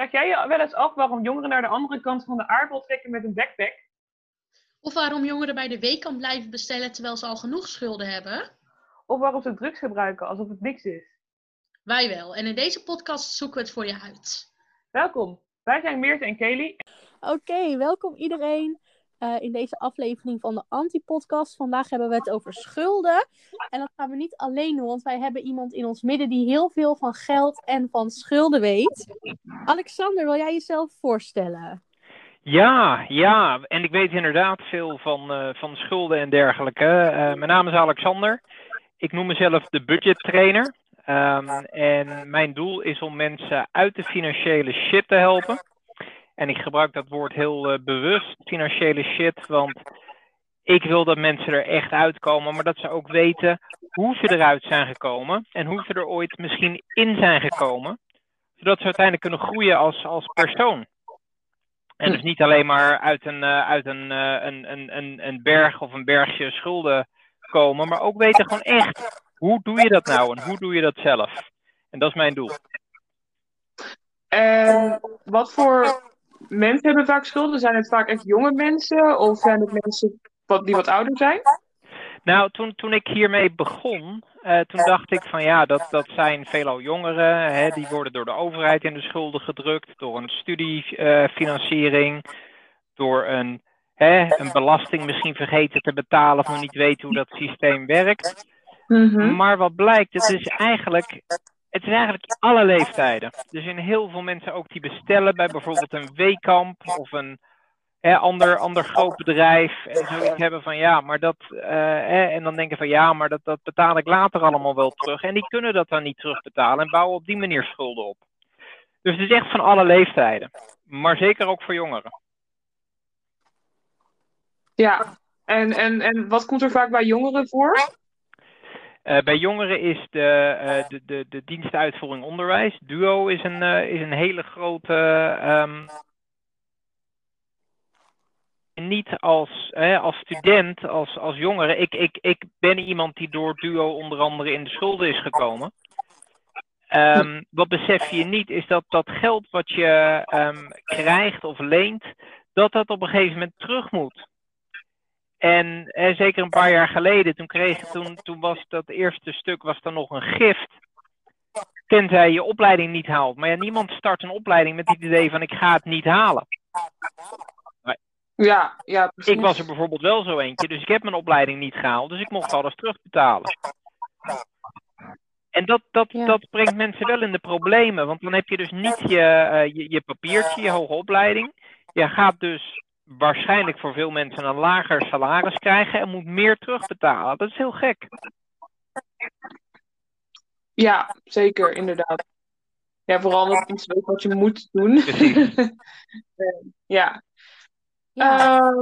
Vraag jij je wel eens af waarom jongeren naar de andere kant van de aardbol trekken met een backpack? Of waarom jongeren bij de weekkant blijven bestellen terwijl ze al genoeg schulden hebben? Of waarom ze drugs gebruiken alsof het niks is? Wij wel. En in deze podcast zoeken we het voor je uit. Welkom. Wij zijn Meert en Kelly. Oké, welkom iedereen uh, in deze aflevering van de Anti-podcast. Vandaag hebben we het over schulden. En dat gaan we niet alleen doen, want wij hebben iemand in ons midden die heel veel van geld en van schulden weet. Alexander, wil jij jezelf voorstellen? Ja, ja, en ik weet inderdaad veel van, uh, van schulden en dergelijke. Uh, mijn naam is Alexander. Ik noem mezelf de budgettrainer. Um, en mijn doel is om mensen uit de financiële shit te helpen. En ik gebruik dat woord heel uh, bewust, financiële shit, want ik wil dat mensen er echt uitkomen, maar dat ze ook weten hoe ze eruit zijn gekomen en hoe ze er ooit misschien in zijn gekomen, zodat ze uiteindelijk kunnen groeien als, als persoon. En dus niet alleen maar uit een, uh, uit een, uh, een, een, een, een berg of een bergje schulden komen, maar ook weten gewoon echt hoe doe je dat nou en hoe doe je dat zelf. En dat is mijn doel. En wat voor mensen hebben vaak schulden? Zijn het vaak echt jonge mensen of zijn het mensen wat, die wat ouder zijn? Nou, toen, toen ik hiermee begon, uh, toen dacht ik van ja, dat, dat zijn veelal jongeren. Hè, die worden door de overheid in de schulden gedrukt, door een studiefinanciering, uh, door een, hè, een belasting misschien vergeten te betalen of nog niet weten hoe dat systeem werkt. Mm -hmm. Maar wat blijkt, het is eigenlijk het is eigenlijk alle leeftijden. Er zijn heel veel mensen ook die bestellen bij bijvoorbeeld een weekamp of een hè, ander, ander groot bedrijf. En zoiets hebben van ja, maar dat. Uh, hè, en dan denken van ja, maar dat, dat betaal ik later allemaal wel terug. En die kunnen dat dan niet terugbetalen en bouwen op die manier schulden op. Dus het is echt van alle leeftijden. Maar zeker ook voor jongeren. Ja, en, en, en wat komt er vaak bij jongeren voor? Uh, bij jongeren is de, uh, de, de, de dienstuitvoering onderwijs. DUO is een, uh, is een hele grote. Um, niet als, als student, als, als jongere. Ik, ik, ik ben iemand die door DUO onder andere in de schulden is gekomen. Um, wat besef je niet, is dat dat geld wat je um, krijgt of leent, dat dat op een gegeven moment terug moet. En eh, zeker een paar jaar geleden, toen, kreeg, toen, toen was dat eerste stuk was dan nog een gift. Tenzij je opleiding niet haalt. Maar ja, niemand start een opleiding met het idee van ik ga het niet halen. Maar ja, ja, precies. Ik was er bijvoorbeeld wel zo eentje, dus ik heb mijn opleiding niet gehaald. Dus ik mocht alles terugbetalen. En dat, dat, ja. dat brengt mensen wel in de problemen. Want dan heb je dus niet je, uh, je, je papiertje, je hoge opleiding. Je gaat dus waarschijnlijk voor veel mensen een lager salaris krijgen en moet meer terugbetalen. Dat is heel gek. Ja, zeker, inderdaad. Ja, vooral dat je weet wat je moet doen. ja. ja. Uh,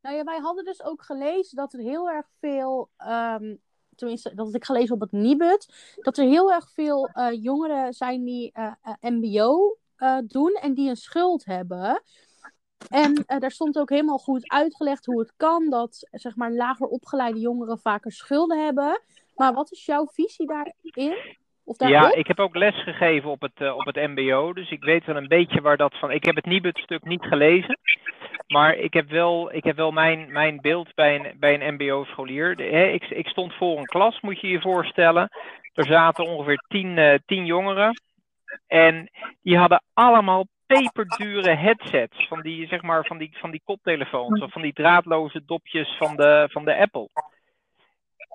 nou ja, wij hadden dus ook gelezen dat er heel erg veel, um, tenminste, dat had ik gelezen op het Nibud, dat er heel erg veel uh, jongeren zijn die uh, MBO doen en die een schuld hebben. En uh, daar stond ook helemaal goed uitgelegd hoe het kan dat zeg maar, lager opgeleide jongeren vaker schulden hebben. Maar wat is jouw visie daarin? Of ja, ik heb ook les gegeven op het, uh, op het MBO, dus ik weet wel een beetje waar dat van. Ik heb het Nibud-stuk niet gelezen, maar ik heb wel, ik heb wel mijn, mijn beeld bij een, bij een MBO-scholier. Ik, ik stond voor een klas, moet je je voorstellen. Er zaten ongeveer tien, uh, tien jongeren. En die hadden allemaal peperdure headsets van die, zeg maar, van die, van die koptelefoons of van die draadloze dopjes van de, van de Apple.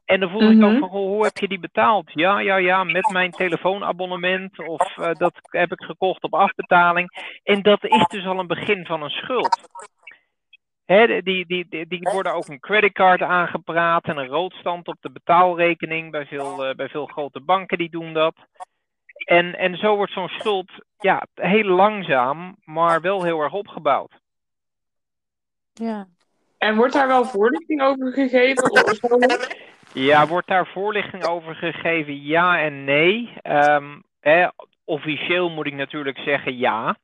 En dan voelde mm -hmm. ik ook van, hoe heb je die betaald? Ja, ja, ja, met mijn telefoonabonnement of uh, dat heb ik gekocht op afbetaling. En dat is dus al een begin van een schuld. Hè, die, die, die, die worden ook een creditcard aangepraat en een roodstand op de betaalrekening. Bij veel, uh, bij veel grote banken die doen dat. En, en zo wordt zo'n schuld ja, heel langzaam, maar wel heel erg opgebouwd. Ja. En wordt daar wel voorlichting over gegeven? Of ja, wordt daar voorlichting over gegeven? Ja en nee. Um, hè, officieel moet ik natuurlijk zeggen ja.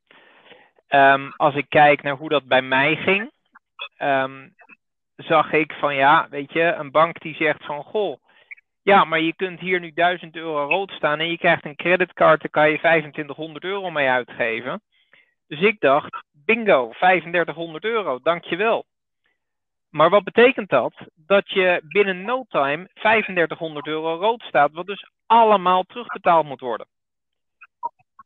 Um, als ik kijk naar hoe dat bij mij ging, um, zag ik van ja, weet je, een bank die zegt van goh, ja, maar je kunt hier nu 1000 euro rood staan en je krijgt een creditcard, daar kan je 2500 euro mee uitgeven. Dus ik dacht, bingo, 3500 euro, dankjewel. Maar wat betekent dat? Dat je binnen no time 3500 euro rood staat, wat dus allemaal terugbetaald moet worden.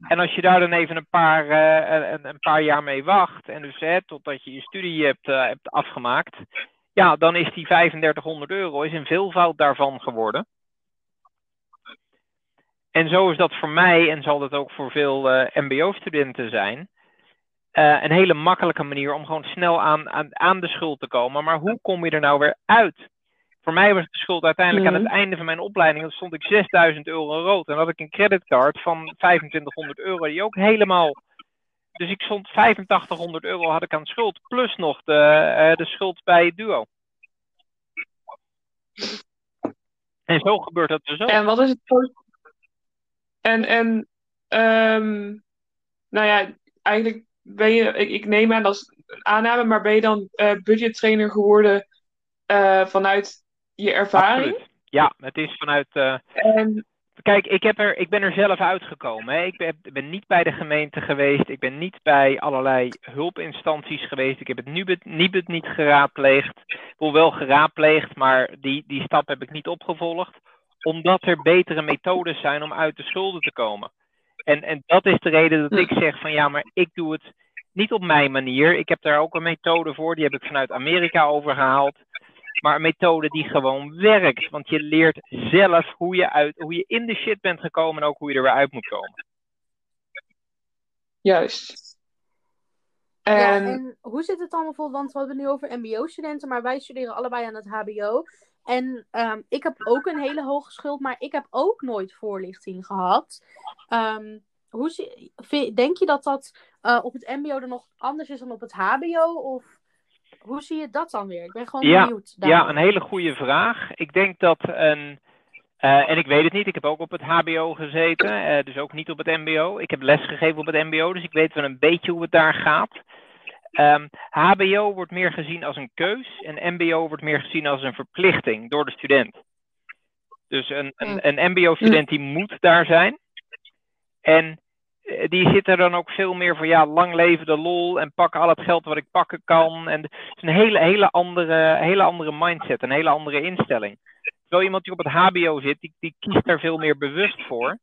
En als je daar dan even een paar, uh, een, een, paar jaar mee wacht, en dus hè, totdat je je studie hebt, uh, hebt afgemaakt, ja, dan is die 3500 euro is een veelvoud daarvan geworden. En zo is dat voor mij, en zal dat ook voor veel uh, MBO-studenten zijn, uh, een hele makkelijke manier om gewoon snel aan, aan, aan de schuld te komen. Maar hoe kom je er nou weer uit? Voor mij was de schuld uiteindelijk aan het mhm. einde van mijn opleiding. Dan stond ik 6000 euro rood. En had ik een creditcard van 2500 euro. Die ook helemaal. Dus ik stond 8500 euro had ik aan schuld. Plus nog de, uh, de schuld bij het duo. En zo gebeurt dat dus ook. En wat is het. En, en um, nou ja, eigenlijk ben je, ik, ik neem aan dat is een aanname, maar ben je dan uh, budgettrainer geworden uh, vanuit je ervaring? Absoluut. Ja, het is vanuit. En... Kijk, ik, heb er, ik ben er zelf uitgekomen. Hè. Ik ben, ben, niet bij de gemeente geweest. Ik ben niet bij allerlei hulpinstanties geweest. Ik heb het Nibud, Nibud niet geraadpleegd. Ik wel geraadpleegd, maar die, die stap heb ik niet opgevolgd. Omdat er betere methodes zijn om uit de schulden te komen. En, en dat is de reden dat ik zeg van ja, maar ik doe het niet op mijn manier. Ik heb daar ook een methode voor, die heb ik vanuit Amerika overgehaald. Maar een methode die gewoon werkt. Want je leert zelf hoe je, uit, hoe je in de shit bent gekomen en ook hoe je er weer uit moet komen. Juist. En... Ja, en hoe zit het dan bijvoorbeeld? Want we hebben het nu over MBO-studenten, maar wij studeren allebei aan het HBO. En um, ik heb ook een hele hoge schuld, maar ik heb ook nooit voorlichting gehad. Um, hoe denk je dat dat uh, op het MBO dan nog anders is dan op het HBO? Of hoe zie je dat dan weer? Ik ben gewoon ja, benieuwd. Ja, een hele goede vraag. Ik denk dat een. Uh, en ik weet het niet, ik heb ook op het HBO gezeten, uh, dus ook niet op het MBO. Ik heb lesgegeven op het MBO, dus ik weet wel een beetje hoe het daar gaat. Um, ehm, HBO wordt meer gezien als een keus en MBO wordt meer gezien als een verplichting door de student. Dus een, een, een MBO-student die moet daar zijn. En eh, die zit er dan ook veel meer voor, ja, lang leven de lol en pak al het geld wat ik pakken kan. En het is een hele, hele, andere, hele andere mindset, een hele andere instelling. Terwijl iemand die op het HBO zit, die, die kiest daar veel meer bewust voor.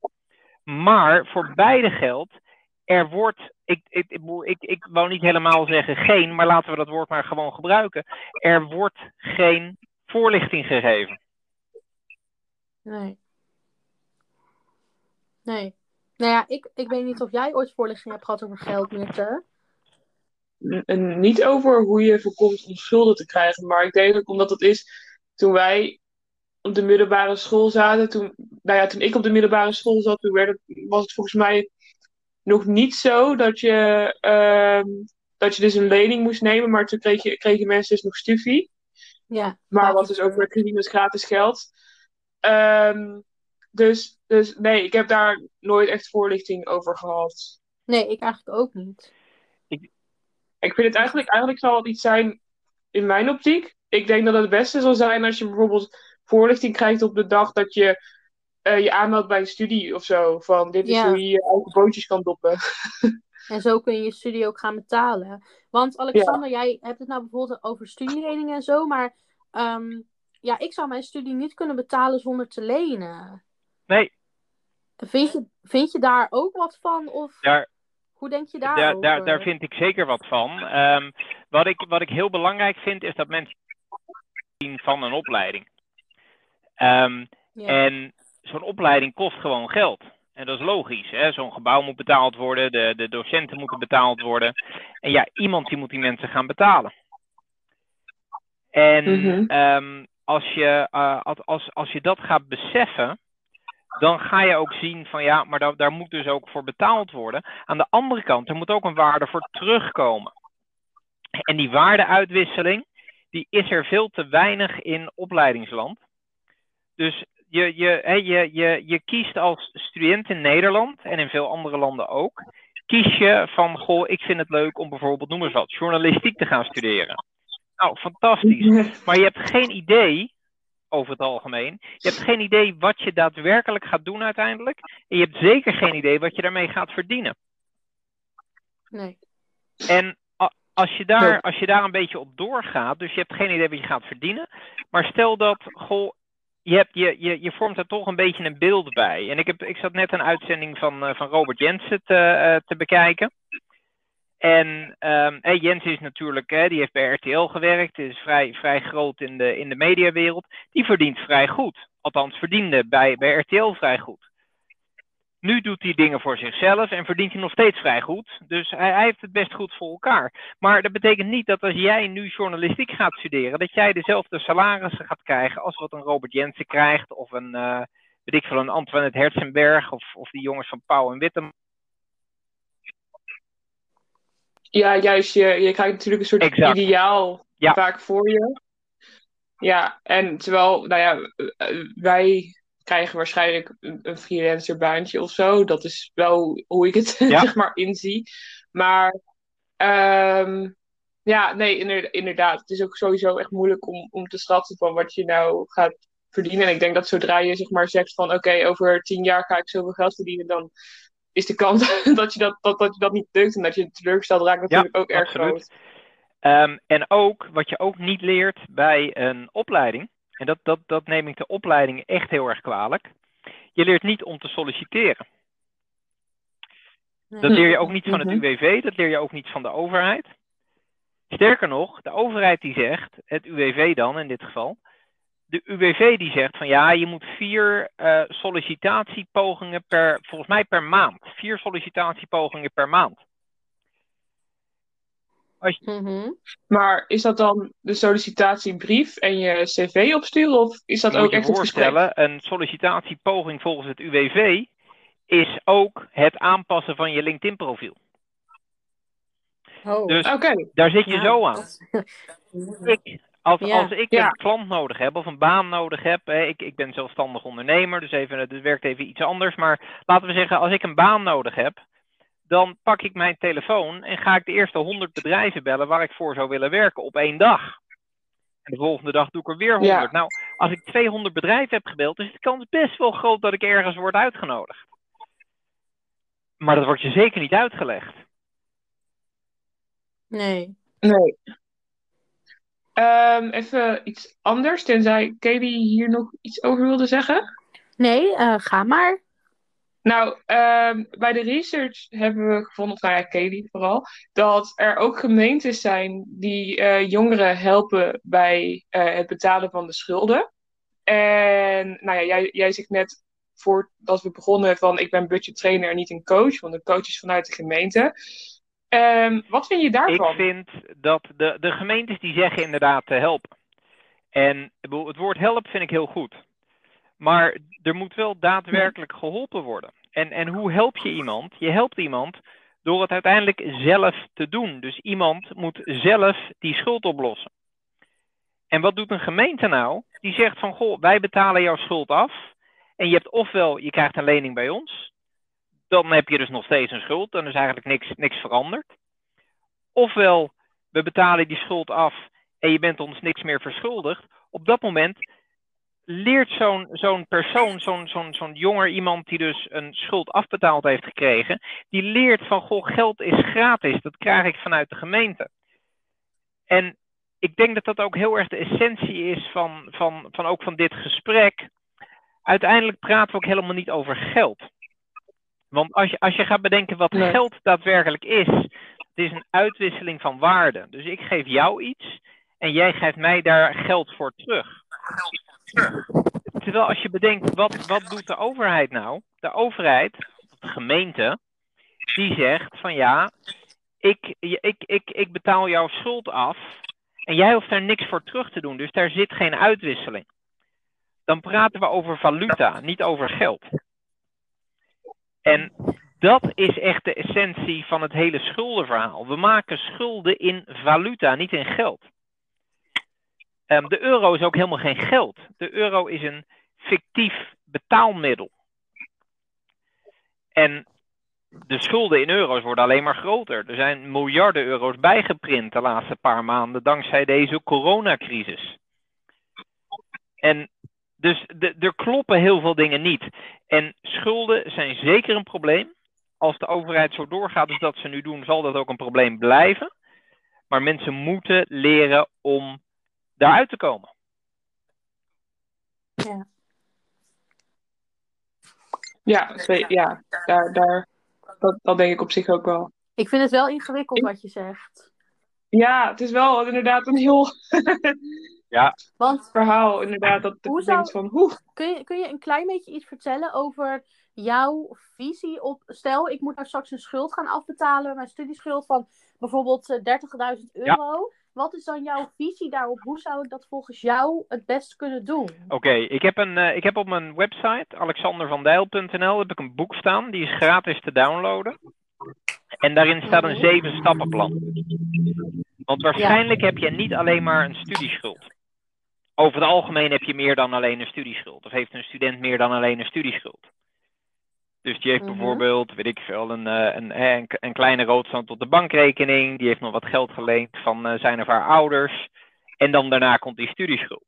Maar voor beide geldt, er wordt, ik, ik, ik, ik wou niet helemaal zeggen geen, maar laten we dat woord maar gewoon gebruiken. Er wordt geen voorlichting gegeven. Nee. Nee. Nou ja, ik, ik weet niet of jij ooit voorlichting hebt gehad over geld, Mirte. Niet over hoe je voorkomt om schulden te krijgen, maar ik denk ook omdat het is toen wij op de middelbare school zaten, toen, nou ja, toen ik op de middelbare school zat, toen werd het, was het volgens mij nog niet zo dat je, uh, dat je dus een lening moest nemen, maar toen kreeg je, kregen mensen dus nog studie. Ja. Maar wat dus ook als gratis geld. Um, dus, dus nee, ik heb daar nooit echt voorlichting over gehad. Nee, ik eigenlijk ook niet. Ik, ik vind het eigenlijk, eigenlijk zal het iets zijn in mijn optiek. Ik denk dat het beste zal zijn als je bijvoorbeeld voorlichting krijgt op de dag dat je uh, je aanmeldt bij een studie of zo. Van dit is hoe je je eigen bootjes kan doppen. En zo kun je je studie ook gaan betalen. Want Alexander, jij hebt het nou bijvoorbeeld over studieleningen en zo. Maar um, ja, ik zou mijn studie niet kunnen betalen zonder te lenen. Nee. Vind je, vind je daar ook wat van? Of daar, hoe denk je daarover? Daar, daar, daar vind ik zeker wat van. Um, wat, ik, wat ik heel belangrijk vind, is dat mensen zien van een opleiding. Um, ja. En zo'n opleiding kost gewoon geld. En dat is logisch. Zo'n gebouw moet betaald worden, de, de docenten moeten betaald worden. En ja, iemand die moet die mensen gaan betalen. En mm -hmm. um, als, je, uh, als, als je dat gaat beseffen, dan ga je ook zien van ja, maar daar, daar moet dus ook voor betaald worden. Aan de andere kant, er moet ook een waarde voor terugkomen. En die waardeuitwisseling, die is er veel te weinig in opleidingsland. Dus je, je, je, je, je kiest als student in Nederland en in veel andere landen ook, kies je van, goh, ik vind het leuk om bijvoorbeeld, noem eens wat, journalistiek te gaan studeren. Nou, fantastisch. Maar je hebt geen idee, over het algemeen, je hebt geen idee wat je daadwerkelijk gaat doen uiteindelijk. En je hebt zeker geen idee wat je daarmee gaat verdienen. Nee. En als je, daar, als je daar een beetje op doorgaat, dus je hebt geen idee wat je gaat verdienen, maar stel dat, goh, je, hebt, je, je, je vormt er toch een beetje een beeld bij. En ik, heb, ik zat net een uitzending van, uh, van Robert Jensen te, uh, te bekijken. En um, Jensen is natuurlijk, hè, die heeft bij RTL gewerkt, is vrij, vrij groot in de, in de mediawereld. Die verdient vrij goed. Althans, verdiende bij, bij RTL vrij goed. Nu doet hij dingen voor zichzelf en verdient hij nog steeds vrij goed. Dus hij, hij, heeft het best goed voor elkaar. Maar dat betekent niet dat als jij nu journalistiek gaat studeren, dat jij dezelfde salarissen gaat krijgen als wat een Robert Jensen krijgt. Of een, uh, weet ik veel, een Antoinette Herzenberg of, of die jongens van Pauw en Wittem. Ja, juist. Je, je krijgt natuurlijk een soort exact. ideaal ja. vaak voor je. Ja, en terwijl, nou ja, wij krijgen waarschijnlijk een, freelancer baantje of zo. Dat is wel hoe ik het ja. zeg maar inzie. Maar um, ja, nee, inderdaad. Het is ook sowieso echt moeilijk om, om te schatten van wat je nou gaat verdienen. En ik denk dat zodra je zeg maar zegt van oké, okay, over tien jaar ga ik zoveel geld verdienen, dan is de kans dat je dat, dat, dat, je dat niet lukt en dat je teleurgesteld raakt natuurlijk ja, ook erg absoluut. groot. Um, en ook, wat je ook niet leert bij een opleiding, en dat, dat, dat neem ik de opleiding echt heel erg kwalijk. Je leert niet om te solliciteren. Dat leer je ook niet van het UWV, dat leer je ook niet van de overheid. Sterker nog, de overheid die zegt, het UWV dan in dit geval, de UWV die zegt van ja, je moet vier uh, sollicitatiepogingen per, volgens mij per maand. Vier sollicitatiepogingen per maand. Je... Mm -hmm. Maar is dat dan de sollicitatiebrief en je cv opsturen? Of is dat je ook je echt het voorstellen, een sollicitatiepoging volgens het UWV is ook het aanpassen van je LinkedIn profiel. Oh. Dus okay. daar zit je ja, zo aan. dat... Ik, als, Ja. als ik Ja. een klant nodig heb of een baan nodig heb, hè, ik, ik ben zelfstandig ondernemer, dus even, het werkt even iets anders. Maar laten we zeggen, als ik een baan nodig heb, dan pak ik mijn telefoon en ga ik de eerste 100 bedrijven bellen waar ik voor zou willen werken op één dag. En de volgende dag doe ik er weer 100. Ja. Nou, als ik 200 bedrijven heb gebeld, is de kans best wel groot dat ik ergens word uitgenodigd. Maar dat wordt je zeker niet uitgelegd. Nee. Nee. Ehm, even iets anders, tenzij Katie hier nog iets over wilde zeggen. Nee, eh, ga maar. Nou, ehm, bij de research hebben we gevonden, of nou ja, Katie vooral, dat er ook gemeentes zijn die eh, jongeren helpen bij eh, het betalen van de schulden. En nou ja, jij, jij zegt net voordat we begonnen van ik ben budgettrainer en niet een coach, want een coach is vanuit de gemeente. Ehm, wat vind je daarvan? Ik vind dat de, de gemeentes die zeggen inderdaad te helpen. En het woord help vind ik heel goed. Maar er moet wel daadwerkelijk geholpen worden. En, en hoe help je iemand? Je helpt iemand door het uiteindelijk zelf te doen. Dus iemand moet zelf die schuld oplossen. En wat doet een gemeente nou? Die zegt van, goh, wij betalen jouw schuld af. En je hebt ofwel, je krijgt een lening bij ons. Dan heb je dus nog steeds een schuld. Dan is eigenlijk niks, niks veranderd. Ofwel, we betalen die schuld af en je bent ons niks meer verschuldigd. Op dat moment leert zo'n zo'n persoon, zo'n zo'n zo'n jonger iemand die dus een schuld afbetaald heeft gekregen, die leert van, goh, geld is gratis, dat krijg ik vanuit de gemeente. En ik denk dat dat ook heel erg de essentie is van, van, van ook van dit gesprek. Uiteindelijk praten we ook helemaal niet over geld. Want als je, als je gaat bedenken wat Nee. geld daadwerkelijk is, het is een uitwisseling van waarde. Dus ik geef jou iets en jij geeft mij daar geld voor terug. Terwijl als je bedenkt, wat, wat doet de overheid nou? De overheid, de gemeente, die zegt van ja, ik, ik, ik, ik betaal jouw schuld af en jij hoeft daar niks voor terug te doen. Dus daar zit geen uitwisseling. Dan praten we over valuta, niet over geld. En dat is echt de essentie van het hele schuldenverhaal. We maken schulden in valuta, niet in geld. Um, de euro is ook helemaal geen geld. De euro is een fictief betaalmiddel. En de schulden in euro's worden alleen maar groter. Er zijn miljarden euro's bijgeprint de laatste paar maanden dankzij deze coronacrisis. En dus de, er kloppen heel veel dingen niet. En schulden zijn zeker een probleem. als de overheid zo doorgaat als dat ze nu doen, zal dat ook een probleem blijven. Maar mensen moeten leren om daaruit te komen. Ja. Ja, ja daar, daar, dat, dat denk ik op zich ook wel. Ik vind het wel ingewikkeld wat je zegt. Ja, het is wel inderdaad een heel ja. Want, verhaal. Inderdaad, dat hoe zou, van hoe. Kun je, kun je een klein beetje iets vertellen over jouw visie op... Stel, ik moet nou straks een schuld gaan afbetalen, mijn studieschuld van bijvoorbeeld 30.000 eh, euro. Wat is dan jouw visie daarop? Hoe zou ik dat volgens jou het best kunnen doen? Oké, ik, heb een, uh, ik heb op mijn website alexandervandijl.nl heb ik een boek staan. Die is gratis te downloaden. En daarin staat een mhm. zeven stappenplan. Want waarschijnlijk heb je niet alleen maar een studieschuld. Over het algemeen heb je meer dan alleen een studieschuld. Of heeft een student meer dan alleen een studieschuld. Dus die heeft mhm. bijvoorbeeld, weet ik veel, een, eh, een, een, een kleine roodstand op de bankrekening. Die heeft nog wat geld geleend van eh, zijn of haar ouders. En dan daarna komt die studieschuld.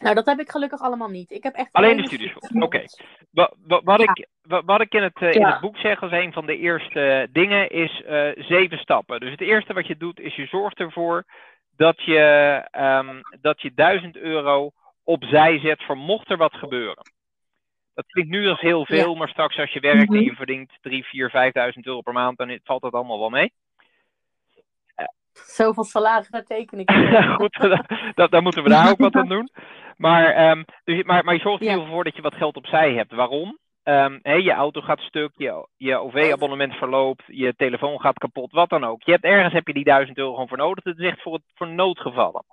Nou, dat heb ik gelukkig allemaal niet. Ik heb echt alleen de studieschuld. Oké. Wat, wat, ik, wat, ik in het, in het boek zeg als een van de eerste dingen is zeven stappen. Dus het eerste wat je doet is je zorgt ervoor dat je, um, dat je 1000 euro opzij zet voor mocht er wat gebeuren. Dat klinkt nu als heel veel, maar straks als je werkt en mhm. je verdient 3, 4, 5000 euro per maand, dan valt dat allemaal wel mee. Zoveel salaris, daar teken ik. Goed, dat, dan moeten we daar ook wat aan doen. Maar, um, dus, maar, maar je zorgt er in ieder geval voor dat je wat geld opzij hebt. Waarom? Um, je auto gaat stuk, je, je OV-abonnement verloopt, je telefoon gaat kapot, wat dan ook. Je hebt, ergens heb je die 1000 euro gewoon voor nodig. Het is echt voor, het, voor noodgevallen.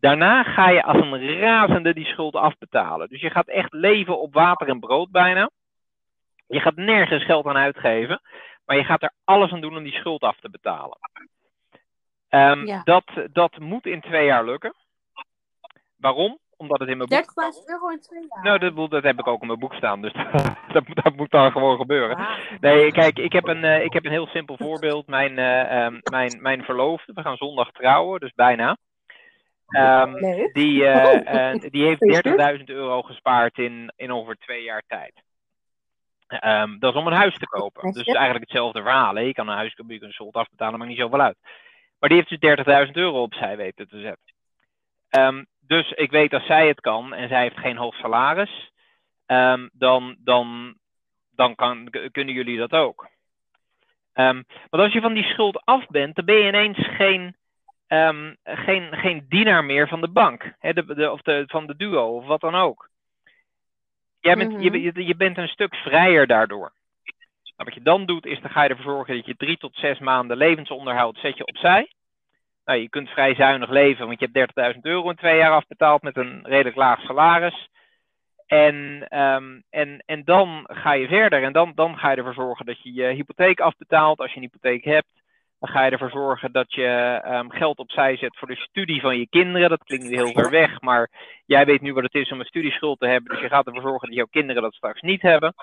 Daarna ga je als een razende die schuld afbetalen. Dus je gaat echt leven op water en brood bijna. Je gaat nergens geld aan uitgeven, maar je gaat er alles aan doen om die schuld af te betalen. Um, dat, dat moet in twee jaar lukken. Waarom? Omdat het in mijn boek... 30.000 euro in twee jaar? Nou, dat, dat, heb ik ook in mijn boek staan. Dus dat, dat, moet dan gewoon gebeuren. Ah. Nee, kijk, ik heb een, uh, ik heb een heel simpel voorbeeld. Mijn, uh, um, mijn, mijn verloofde, we gaan zondag trouwen, dus bijna. Um, die, uh, die heeft 30.000 euro gespaard in, in ongeveer twee jaar tijd. Um, dat is om een huis te kopen. Dus eigenlijk hetzelfde verhaal. Hè? Je kan een huis kopen, je kunt een schuld afbetalen, maar niet zoveel uit. Maar die heeft dus 30.000 euro opzij weten te zetten. Um, dus ik weet dat zij het kan en zij heeft geen hoog salaris, um, dan, dan, dan kan, kunnen jullie dat ook. Um, want als je van die schuld af bent, dan ben je ineens geen, um, geen, geen dienaar meer van de bank. Hè, de, de, of de, van de duo of wat dan ook. Jij bent, mm -hmm. je, je bent een stuk vrijer daardoor. Nou, wat je dan doet, is dan ga je ervoor zorgen dat je drie tot zes maanden levensonderhoud zet je opzij. Nou, je kunt vrij zuinig leven, want je hebt 30.000 euro in twee jaar afbetaald met een redelijk laag salaris. En, um, en, en dan ga je verder en dan, dan ga je ervoor zorgen dat je je hypotheek afbetaalt. Als je een hypotheek hebt, dan ga je ervoor zorgen dat je um, geld opzij zet voor de studie van je kinderen. Dat klinkt nu heel ver weg, maar jij weet nu wat het is om een studieschuld te hebben. Dus je gaat ervoor zorgen dat jouw kinderen dat straks niet hebben.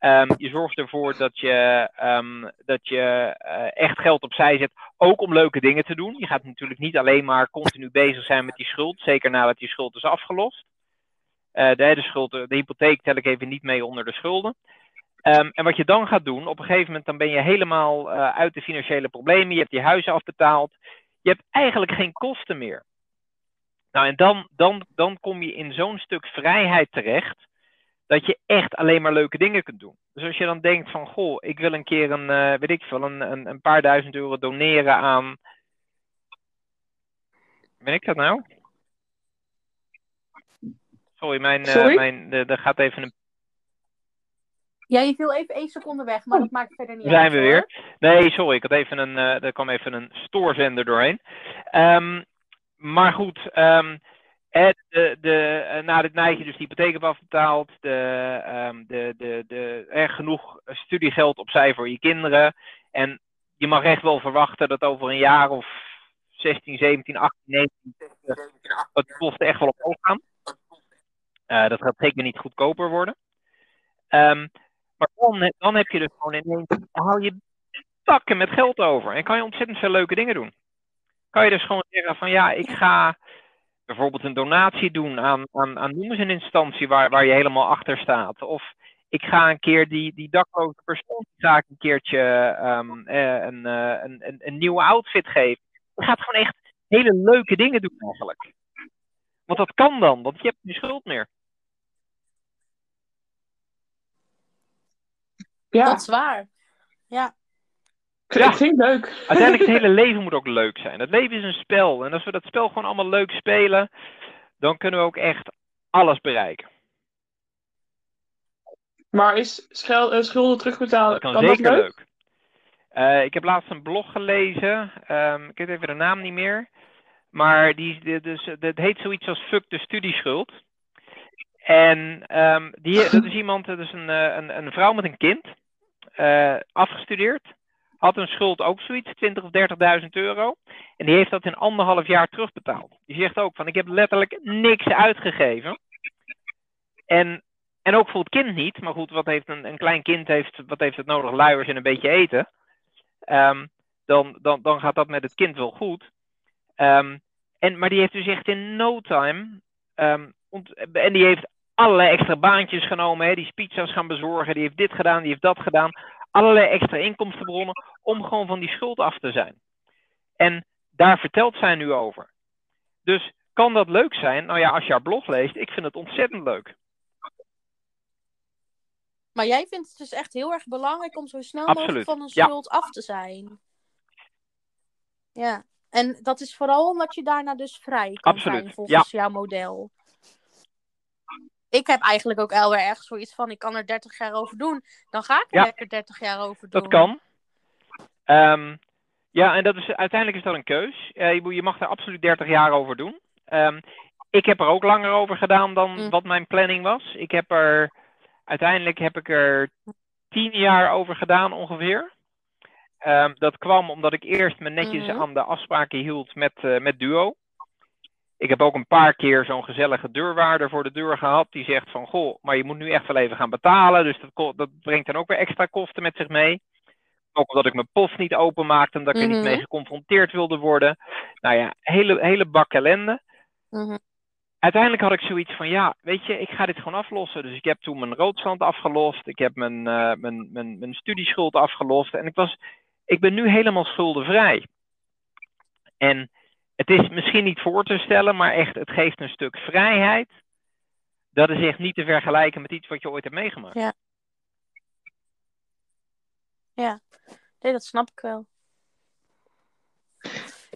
Um, je zorgt ervoor dat je, um, dat je uh, echt geld opzij zet, ook om leuke dingen te doen. Je gaat natuurlijk niet alleen maar continu bezig zijn met die schuld, zeker nadat die schuld is afgelost. Uh, de, schuld, de hypotheek tel ik even niet mee onder de schulden. Um, en wat je dan gaat doen, op een gegeven moment dan ben je helemaal uh, uit de financiële problemen. Je hebt je huis afbetaald. Je hebt eigenlijk geen kosten meer. Nou, en dan, dan, dan kom je in zo'n stuk vrijheid terecht dat je echt alleen maar leuke dingen kunt doen. Dus als je dan denkt van, goh, ik wil een keer een, uh, weet ik veel, een, een, een, paar duizend euro doneren aan... Ben ik dat nou? Sorry, mijn, uh, Sorry? mijn er gaat even een... Ja, je viel even één seconde weg, maar dat maakt verder niet uit. Zijn we weer? Nee, sorry, ik had even een, uh, er kwam even een stoorzender doorheen. Um, maar goed, um, de, de, eh, na dit meisje dus de hypotheek heeft afbetaald, de, um, de, de, de, er genoeg studiegeld opzij voor je kinderen. En je mag echt wel verwachten dat over een jaar of 16, 17, 18, 19, 20, dat de kosten echt wel omhoog gaan. Uh, dat gaat zeker niet goedkoper worden. Um, maar dan, dan heb je dus gewoon ineens, haal je takken met geld over. En kan je ontzettend veel leuke dingen doen. Kan je dus gewoon zeggen van ja, ik ga bijvoorbeeld een donatie doen aan, aan, aan noem eens een instantie waar, waar je helemaal achter staat. Of ik ga een keer die, die dakloze persoon een keertje um, een, een, een, een nieuwe outfit geven. Je gaat gewoon echt hele leuke dingen doen eigenlijk. Want dat kan dan, want je hebt die schuld meer. Ja. Dat is waar. Ja. Ja. Ik vind het leuk. Uiteindelijk het hele leven moet ook leuk zijn. Het leven is een spel. En als we dat spel gewoon allemaal leuk spelen, dan kunnen we ook echt alles bereiken. Maar is schel, schulden terugbetalen, dat kan, zeker leuk? Uh, ik heb laatst een blog gelezen. Um, ik weet even de naam niet meer. Maar die, dus, dat heet zoiets als Fuck de studieschuld. En um, die, dat is iemand, dat is een, een, een vrouw met een kind. Uh, afgestudeerd. Had een schuld ook zoiets, 20 of 30.000 euro. En die heeft dat in anderhalf jaar terugbetaald. Die zegt ook van, ik heb letterlijk niks uitgegeven. En, en ook voor het kind niet. Maar goed, wat heeft een, een klein kind heeft, wat heeft het nodig? Luiers en een beetje eten. Um, dan, dan, dan gaat dat met het kind wel goed. Um, en, maar die heeft dus echt in no time. Um, en die heeft allerlei extra baantjes genomen. Hè, die pizza's gaan bezorgen. Die heeft dit gedaan, die heeft dat gedaan. Allerlei extra inkomstenbronnen om gewoon van die schuld af te zijn. En daar vertelt zij nu over. Dus kan dat leuk zijn? Nou ja, als je haar blog leest, ik vind het ontzettend leuk. Maar jij vindt het dus echt heel erg belangrijk om zo snel mogelijk van een schuld af te zijn. Ja, en dat is vooral omdat je daarna dus vrij kan Absoluut. zijn volgens jouw model. Ik heb eigenlijk ook wel ergens zoiets van, ik kan er 30 jaar over doen. Dan ga ik er lekker 30 jaar over doen. Dat kan. Um, ja, en dat is, uiteindelijk is dat een keus. Uh, je, je, mag er absoluut 30 jaar over doen. Um, ik heb er ook langer over gedaan dan mm. wat mijn planning was. Ik heb er, uiteindelijk heb ik er 10 jaar over gedaan ongeveer. Um, dat kwam omdat ik eerst me netjes mm -hmm. aan de afspraken hield met, uh, met Duo. Ik heb ook een paar keer zo'n gezellige deurwaarder voor de deur gehad. Die zegt van, goh, maar je moet nu echt wel even gaan betalen. Dus dat, dat brengt dan ook weer extra kosten met zich mee. Ook omdat ik mijn post niet openmaakte, omdat ik er niet mee mhm. geconfronteerd wilde worden. Nou ja, hele, hele bak ellende. Mhm. Uiteindelijk had ik zoiets van, ja, weet je, ik ga dit gewoon aflossen. Dus ik heb toen mijn roodstand afgelost. Ik heb mijn, uh, mijn, mijn, mijn studieschuld afgelost. En ik, was, ik ben nu helemaal schuldenvrij. En het is misschien niet voor te stellen, maar echt, het geeft een stuk vrijheid. Dat is echt niet te vergelijken met iets wat je ooit hebt meegemaakt. Ja. Ja, nee, dat snap ik wel.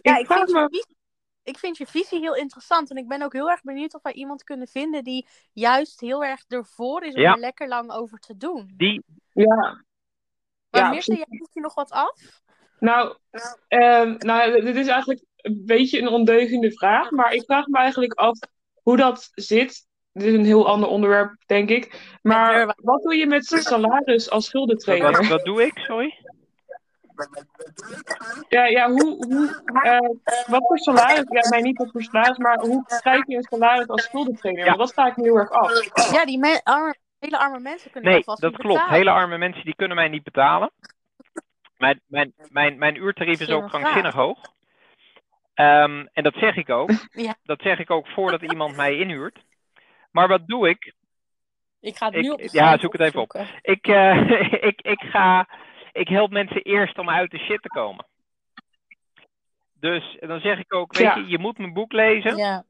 Ja, ik, vind je visie, ik vind je visie heel interessant. En ik ben ook heel erg benieuwd of wij iemand kunnen vinden die juist heel erg ervoor is om er lekker lang over te doen. Die... Ja. Maar ja, Mirte, jij je nog wat af? Nou, uh, nou, dit is eigenlijk een beetje een ondeugende vraag. Maar ik vraag me eigenlijk af hoe dat zit. Dit is een heel ander onderwerp, denk ik. Maar wat doe je met salaris als schuldentrainer? Wat, wat doe ik, sorry? Ja, ja hoe, hoe, uh, wat voor salaris, ja, nee, niet wat voor salaris, maar hoe krijg je een salaris als schuldentrainer? Want dat sta ik me heel erg af. Ja, die arme, hele arme mensen kunnen nee, dat klopt. Betalen. Hele arme mensen die kunnen mij niet betalen. Mijn, mijn, mijn, mijn uurtarief is ook krankzinnig hoog. Um, en dat zeg ik ook. Ja. Dat zeg ik ook voordat iemand mij inhuurt. Maar wat doe ik? Ik ga het nu op Ja, zoek het even op. Ik, uh, ik, ik, ga, ik help mensen eerst om uit de shit te komen. Dus dan zeg ik ook, weet ja. je, je moet mijn boek lezen. Ja.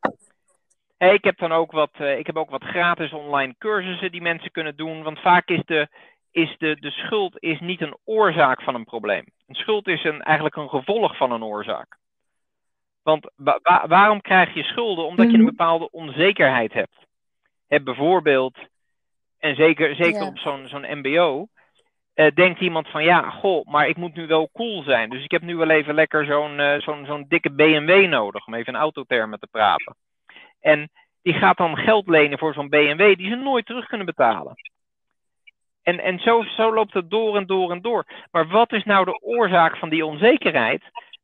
Hey, ik heb dan ook wat, uh, ik heb ook wat gratis online cursussen die mensen kunnen doen. Want vaak is de, is de, de schuld is niet een oorzaak van een probleem. Een schuld is een, eigenlijk een gevolg van een oorzaak. Want wa waarom krijg je schulden? Omdat je een mhm. bepaalde onzekerheid hebt. Heb bijvoorbeeld, en zeker, zeker op zo'n zo'n MBO, uh, denkt iemand van ja, goh, maar ik moet nu wel cool zijn. Dus ik heb nu wel even lekker zo'n uh, zo'n zo'n dikke BMW nodig, om even in autotermen te praten. En die gaat dan geld lenen voor zo'n BMW die ze nooit terug kunnen betalen. En, en zo, zo loopt het door en door en door. Maar wat is nou de oorzaak van die onzekerheid?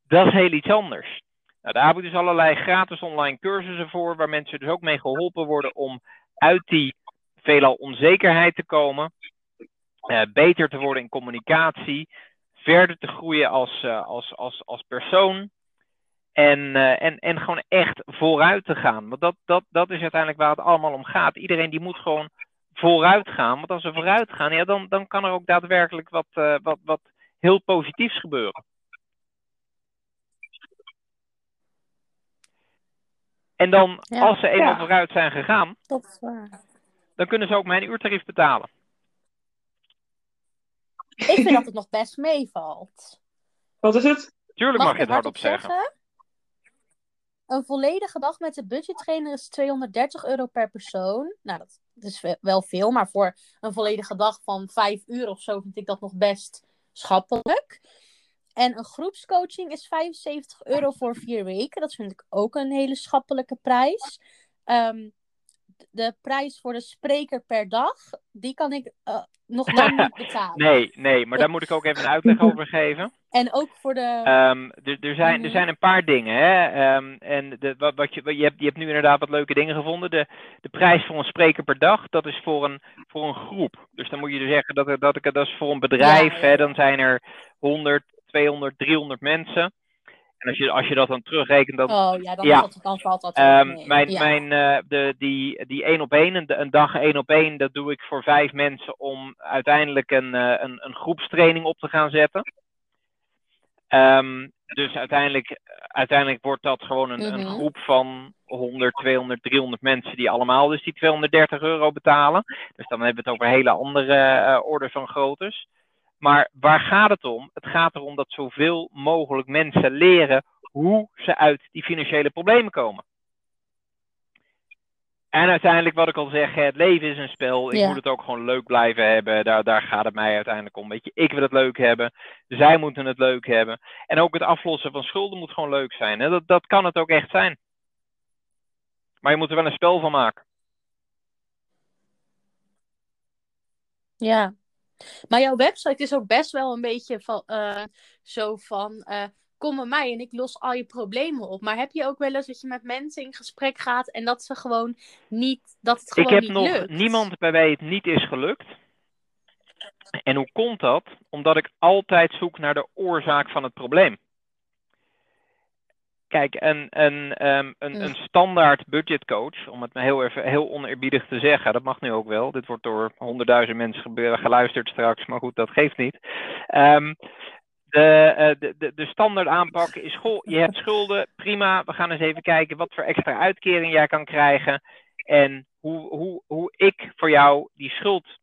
Dat is heel iets anders. Nou, daar heb ik dus allerlei gratis online cursussen voor, waar mensen dus ook mee geholpen worden om uit die veelal onzekerheid te komen, uh, beter te worden in communicatie, verder te groeien als, uh, als, als, als persoon en, uh, en, en gewoon echt vooruit te gaan. Want dat, dat, dat is uiteindelijk waar het allemaal om gaat. Iedereen die moet gewoon vooruit gaan. Want als we vooruit gaan, ja, dan, dan kan er ook daadwerkelijk wat, wat, wat heel positiefs gebeuren. En dan, Ja. als ze eenmaal Ja. vooruit zijn gegaan, Dat is waar. dan kunnen ze ook mijn uurtarief betalen. Ik vind dat het nog best meevalt. Wat is het? Tuurlijk mag, Mag je het hardop zeggen. zeggen? Een volledige dag met de budgettrainer is 230 euro per persoon. Nou, dat is we- wel veel, maar voor een volledige dag van 5 uur of zo vind ik dat nog best schappelijk. En een groepscoaching is 75 euro voor vier weken. Dat vind ik ook een hele schappelijke prijs. Ehm, de prijs voor de spreker per dag, die kan ik eh, nog lang niet betalen. Nee, nee, maar daar moet ik ook even een uitleg over geven. En ook voor de... Ehm, er, zijn, er Mhm. zijn een paar dingen. Hè? Ehm, en de, wat, wat je, je, hebt, je hebt nu inderdaad wat leuke dingen gevonden. De, de prijs voor een spreker per dag, dat is voor een, voor een groep. Dus dan moet je dus zeggen dat, er- dat, ik, dat is voor een bedrijf. Ja, ja, Hè? Dan zijn er 100, 200, 300 mensen. En als je, als je dat dan terugrekent, dan, Oh ja, dan, Ja. dat- dan valt dat mee. mijn, Ja. mijn, eh, de, die, die één op één, een, een dag één op één, dat doe ik voor vijf mensen om uiteindelijk een, eh, een, een groepstraining op te gaan zetten. Ehm, dus uiteindelijk, uiteindelijk wordt dat gewoon een, een Mhm. groep van 100, 200, 300 mensen die allemaal dus die 230 euro betalen. Dus dan hebben we het over hele andere eh orde van groottes. Maar waar gaat het om? Het gaat erom dat zoveel mogelijk mensen leren hoe ze uit die financiële problemen komen. En uiteindelijk, wat ik al zeg, het leven is een spel. Ik Ja. moet het ook gewoon leuk blijven hebben. Daar, daar gaat het mij uiteindelijk om. Weet je, ik wil het leuk hebben. Zij moeten het leuk hebben. En ook het aflossen van schulden moet gewoon leuk zijn. Hè? Dat, dat kan het ook echt zijn. Maar je moet er wel een spel van maken. Ja. Maar jouw website is ook best wel een beetje van, eh, zo van, eh, kom bij mij en ik los al je problemen op. Maar heb je ook wel eens dat je met mensen in gesprek gaat en dat ze gewoon niet, dat het gewoon ik heb niet nog lukt? niemand bij wie het niet is gelukt. En hoe komt dat? Omdat ik altijd zoek naar de oorzaak van het probleem. Kijk, een, een, ehm, een, Mm. een standaard budgetcoach, om het maar heel, even, heel oneerbiedig te zeggen, dat mag nu ook wel. Dit wordt door honderdduizend mensen geluisterd straks, maar goed, dat geeft niet. Ehm, de, eh, de, de, de standaard aanpak is, goh, je hebt schulden, prima. We gaan eens even kijken wat voor extra uitkering jij kan krijgen. En hoe, hoe, hoe ik voor jou die schuld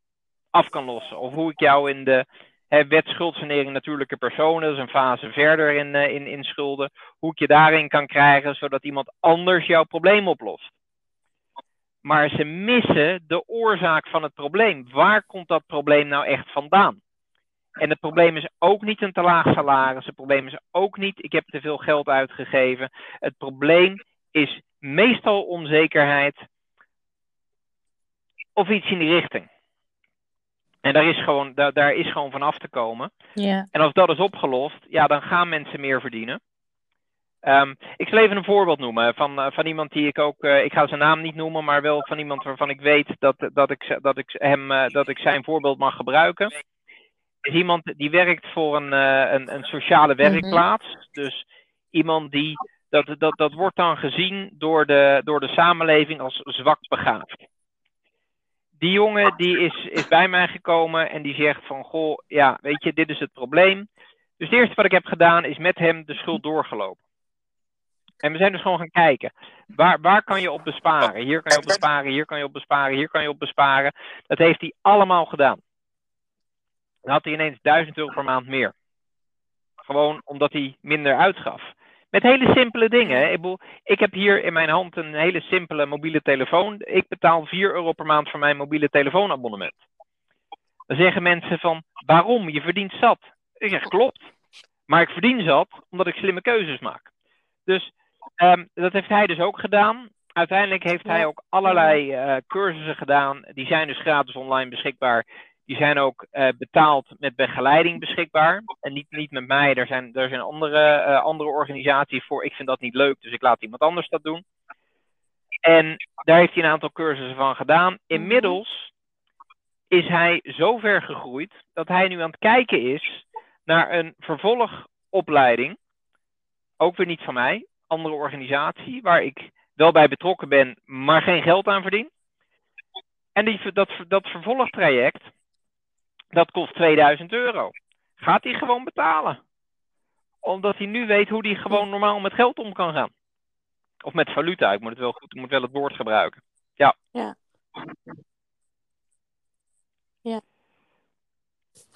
af kan lossen. Of hoe ik jou in de wet schuldsanering natuurlijke personen, is een fase verder in, eh, in, in schulden, hoe ik je daarin kan krijgen, zodat iemand anders jouw probleem oplost. Maar ze missen de oorzaak van het probleem. Waar komt dat probleem nou echt vandaan? En het probleem is ook niet een te laag salaris. Het probleem is ook niet, ik heb te veel geld uitgegeven. Het probleem is meestal onzekerheid of iets in die richting. En daar is gewoon, daar, daar is gewoon van af te komen. Ja. En als dat is opgelost, ja, dan gaan mensen meer verdienen. Ehm, ik zal even een voorbeeld noemen van, eh, van iemand die ik ook, eh, ik ga zijn naam niet noemen, maar wel van iemand waarvan ik weet dat, dat, ik, dat, ik, hem, eh, dat ik zijn voorbeeld mag gebruiken. Is iemand die werkt voor een, een, een sociale werkplaats. Dus iemand die, dat, dat, dat wordt dan gezien door de, door de samenleving als zwak begaafd die jongen die is, is bij mij gekomen en die zegt van, goh, ja, weet je, dit is het probleem. Dus het eerste wat ik heb gedaan is met hem de schuld doorgelopen. En we zijn dus gewoon gaan kijken. Waar, waar kan je op besparen? Hier kan je op besparen, hier kan je op besparen, hier kan je op besparen. Dat heeft hij allemaal gedaan. Dan had hij ineens 1000 euro per maand meer. Gewoon omdat hij minder uitgaf. Met hele simpele dingen. Ik, bedoel, ik heb hier in mijn hand een hele simpele mobiele telefoon. Ik betaal 4 euro per maand voor mijn mobiele telefoonabonnement. Dan zeggen mensen van, waarom? Je verdient zat. Ik zeg, klopt. Maar ik verdien zat omdat ik slimme keuzes maak. Dus ehm, dat heeft hij dus ook gedaan. Uiteindelijk heeft hij ook allerlei eh, cursussen gedaan. Die zijn dus gratis online beschikbaar. Die zijn ook eh, betaald met begeleiding beschikbaar. En niet, niet met mij, er zijn, er zijn andere, eh, andere organisaties voor. Ik vind dat niet leuk, dus ik laat iemand anders dat doen. En daar heeft hij een aantal cursussen van gedaan. Inmiddels is hij zo ver gegroeid dat hij nu aan het kijken is naar een vervolgopleiding. Ook weer niet van mij, andere organisatie, waar ik wel bij betrokken ben, maar geen geld aan verdien. En die, dat, dat vervolgtraject, dat kost 2000 euro. Gaat hij gewoon betalen. Omdat hij nu weet hoe hij gewoon normaal met geld om kan gaan. Of met valuta, ik moet, het wel, goed, ik moet wel het woord gebruiken. Ja. Ja. Ja.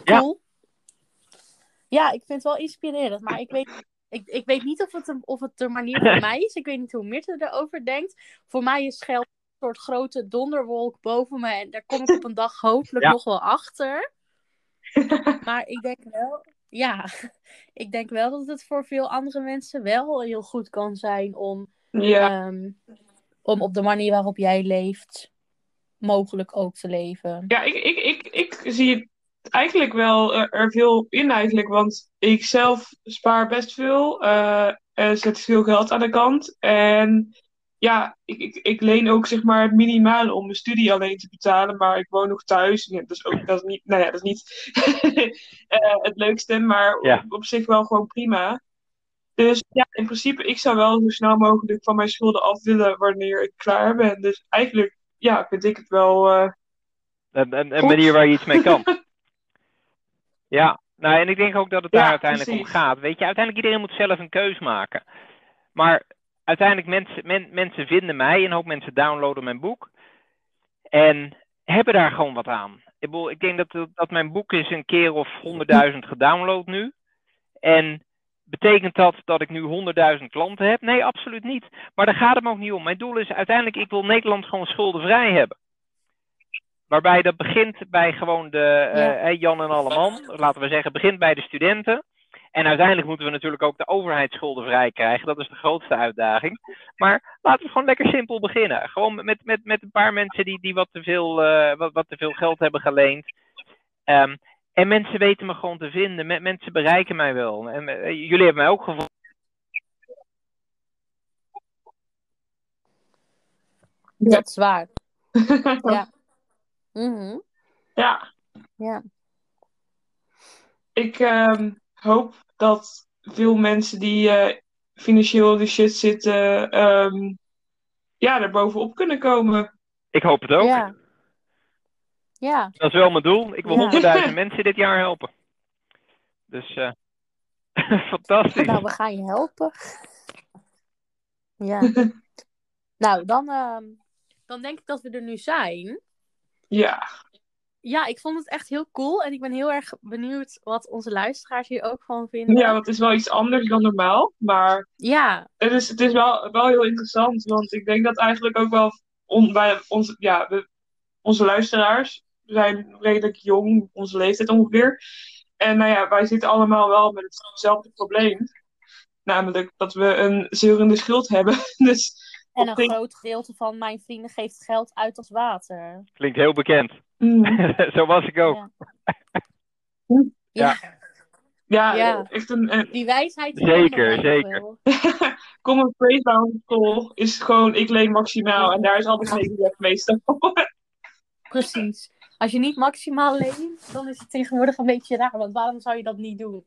Cool. Ja. ja, ik vind het wel inspirerend, maar ik weet, ik, ik weet niet of het, een, of het de manier voor mij is. Ik weet niet hoe Mirte erover denkt. Voor mij is geld een soort grote donderwolk boven me en daar kom ik op een dag hopelijk nog wel achter. Maar ik denk wel, ja, ik denk wel dat het voor veel andere mensen wel heel goed kan zijn om, Ja. ehm, om op de manier waarop jij leeft, mogelijk ook te leven. Ja, ik, ik, ik, ik zie het eigenlijk wel er, er veel in eigenlijk. Want ik zelf spaar best veel. eh, en zet veel geld aan de kant. En ja, ik, ik, ik leen ook zeg maar het minimale om mijn studie alleen te betalen. Maar ik woon nog thuis. Ja, dat is ook dat is niet, nou ja, dat is niet eh, het leukste. Maar Ja. op, op zich wel gewoon prima. Dus ja, in principe, ik zou wel zo snel mogelijk van mijn schulden af willen wanneer ik klaar ben. Dus eigenlijk, ja, vind ik het wel. eh, Een, een, een Goed. manier waar je iets mee kan. ja, nou en ik denk ook dat het daar Ja, uiteindelijk om gaat. Weet je, uiteindelijk iedereen moet zelf een keus maken. Maar uiteindelijk mensen, men, mensen vinden mij, een hoop mensen downloaden mijn boek. En hebben daar gewoon wat aan. Ik, bedoel, ik denk dat, dat mijn boek is een keer of honderdduizend gedownload nu. En betekent dat dat ik nu honderdduizend klanten heb? Nee, absoluut niet. Maar daar gaat het me ook niet om. Mijn doel is uiteindelijk, ik wil Nederland gewoon schuldenvrij hebben. Waarbij dat begint bij gewoon de Ja. eh, Jan en Alleman. Laten we zeggen, begint bij de studenten. En uiteindelijk moeten we natuurlijk ook de overheid schuldenvrij krijgen. Dat is de grootste uitdaging. Maar laten we gewoon lekker simpel beginnen. Gewoon met, met, met een paar mensen die, die wat, te veel, eh, wat, wat te veel geld hebben geleend. Ehm, en mensen weten me gewoon te vinden. Me- mensen bereiken mij wel. En eh, jullie hebben mij ook gevonden. Dat is waar. Ja. Mhm. ja. Ja. Ik ehm, hoop dat veel mensen die eh, financieel in de shit zitten, ehm, ja, er bovenop kunnen komen. Ik hoop het ook. Ja. Ja. Dat is wel mijn doel. Ik wil Ja. honderdduizend mensen dit jaar helpen. Dus eh fantastisch. Nou, we gaan je helpen. Ja. nou, dan, ehm, dan denk ik dat we er nu zijn. Ja, Ja, ik vond het echt heel cool. En ik ben heel erg benieuwd wat onze luisteraars hier ook van vinden. ja, want het is wel iets anders dan normaal, maar Ja, het is, het is wel, wel heel interessant, want ik denk dat eigenlijk ook wel on, bij onze, ja, we- onze luisteraars zijn redelijk jong, onze leeftijd ongeveer. En nou ja, wij zitten allemaal wel met hetzelfde probleem. Namelijk dat we een zeurende schuld hebben. Dus en een groot gedeelte van mijn vrienden geeft geld uit als water. Klinkt heel bekend. mm, Zo was ik ook. Ja. Ja. ja, Ja. echt een, een Die wijsheid. Zeker, zeker. common phrase bij onze school is gewoon ik leen maximaal. En daar is altijd geen weg meestal. Precies. Als je niet maximaal leent, dan is het tegenwoordig een beetje raar. Want waarom zou je dat niet doen?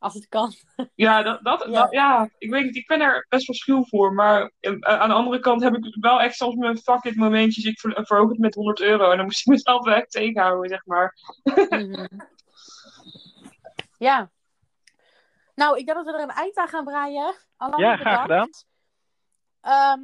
Als het kan. Ja, dat, dat, Ja. ik weet niet, ik ben er best wel schuw voor. Maar eh, aan de andere kant heb ik wel echt soms mijn fuck it momentjes. Ik ver, verhoog het met 100 euro en dan moest ik mezelf wel echt tegenhouden, zeg maar. Mhm. ja. Nou, ik denk dat we er een eind aan gaan breien. Allemaal Ja, graag bedankt. Ehm,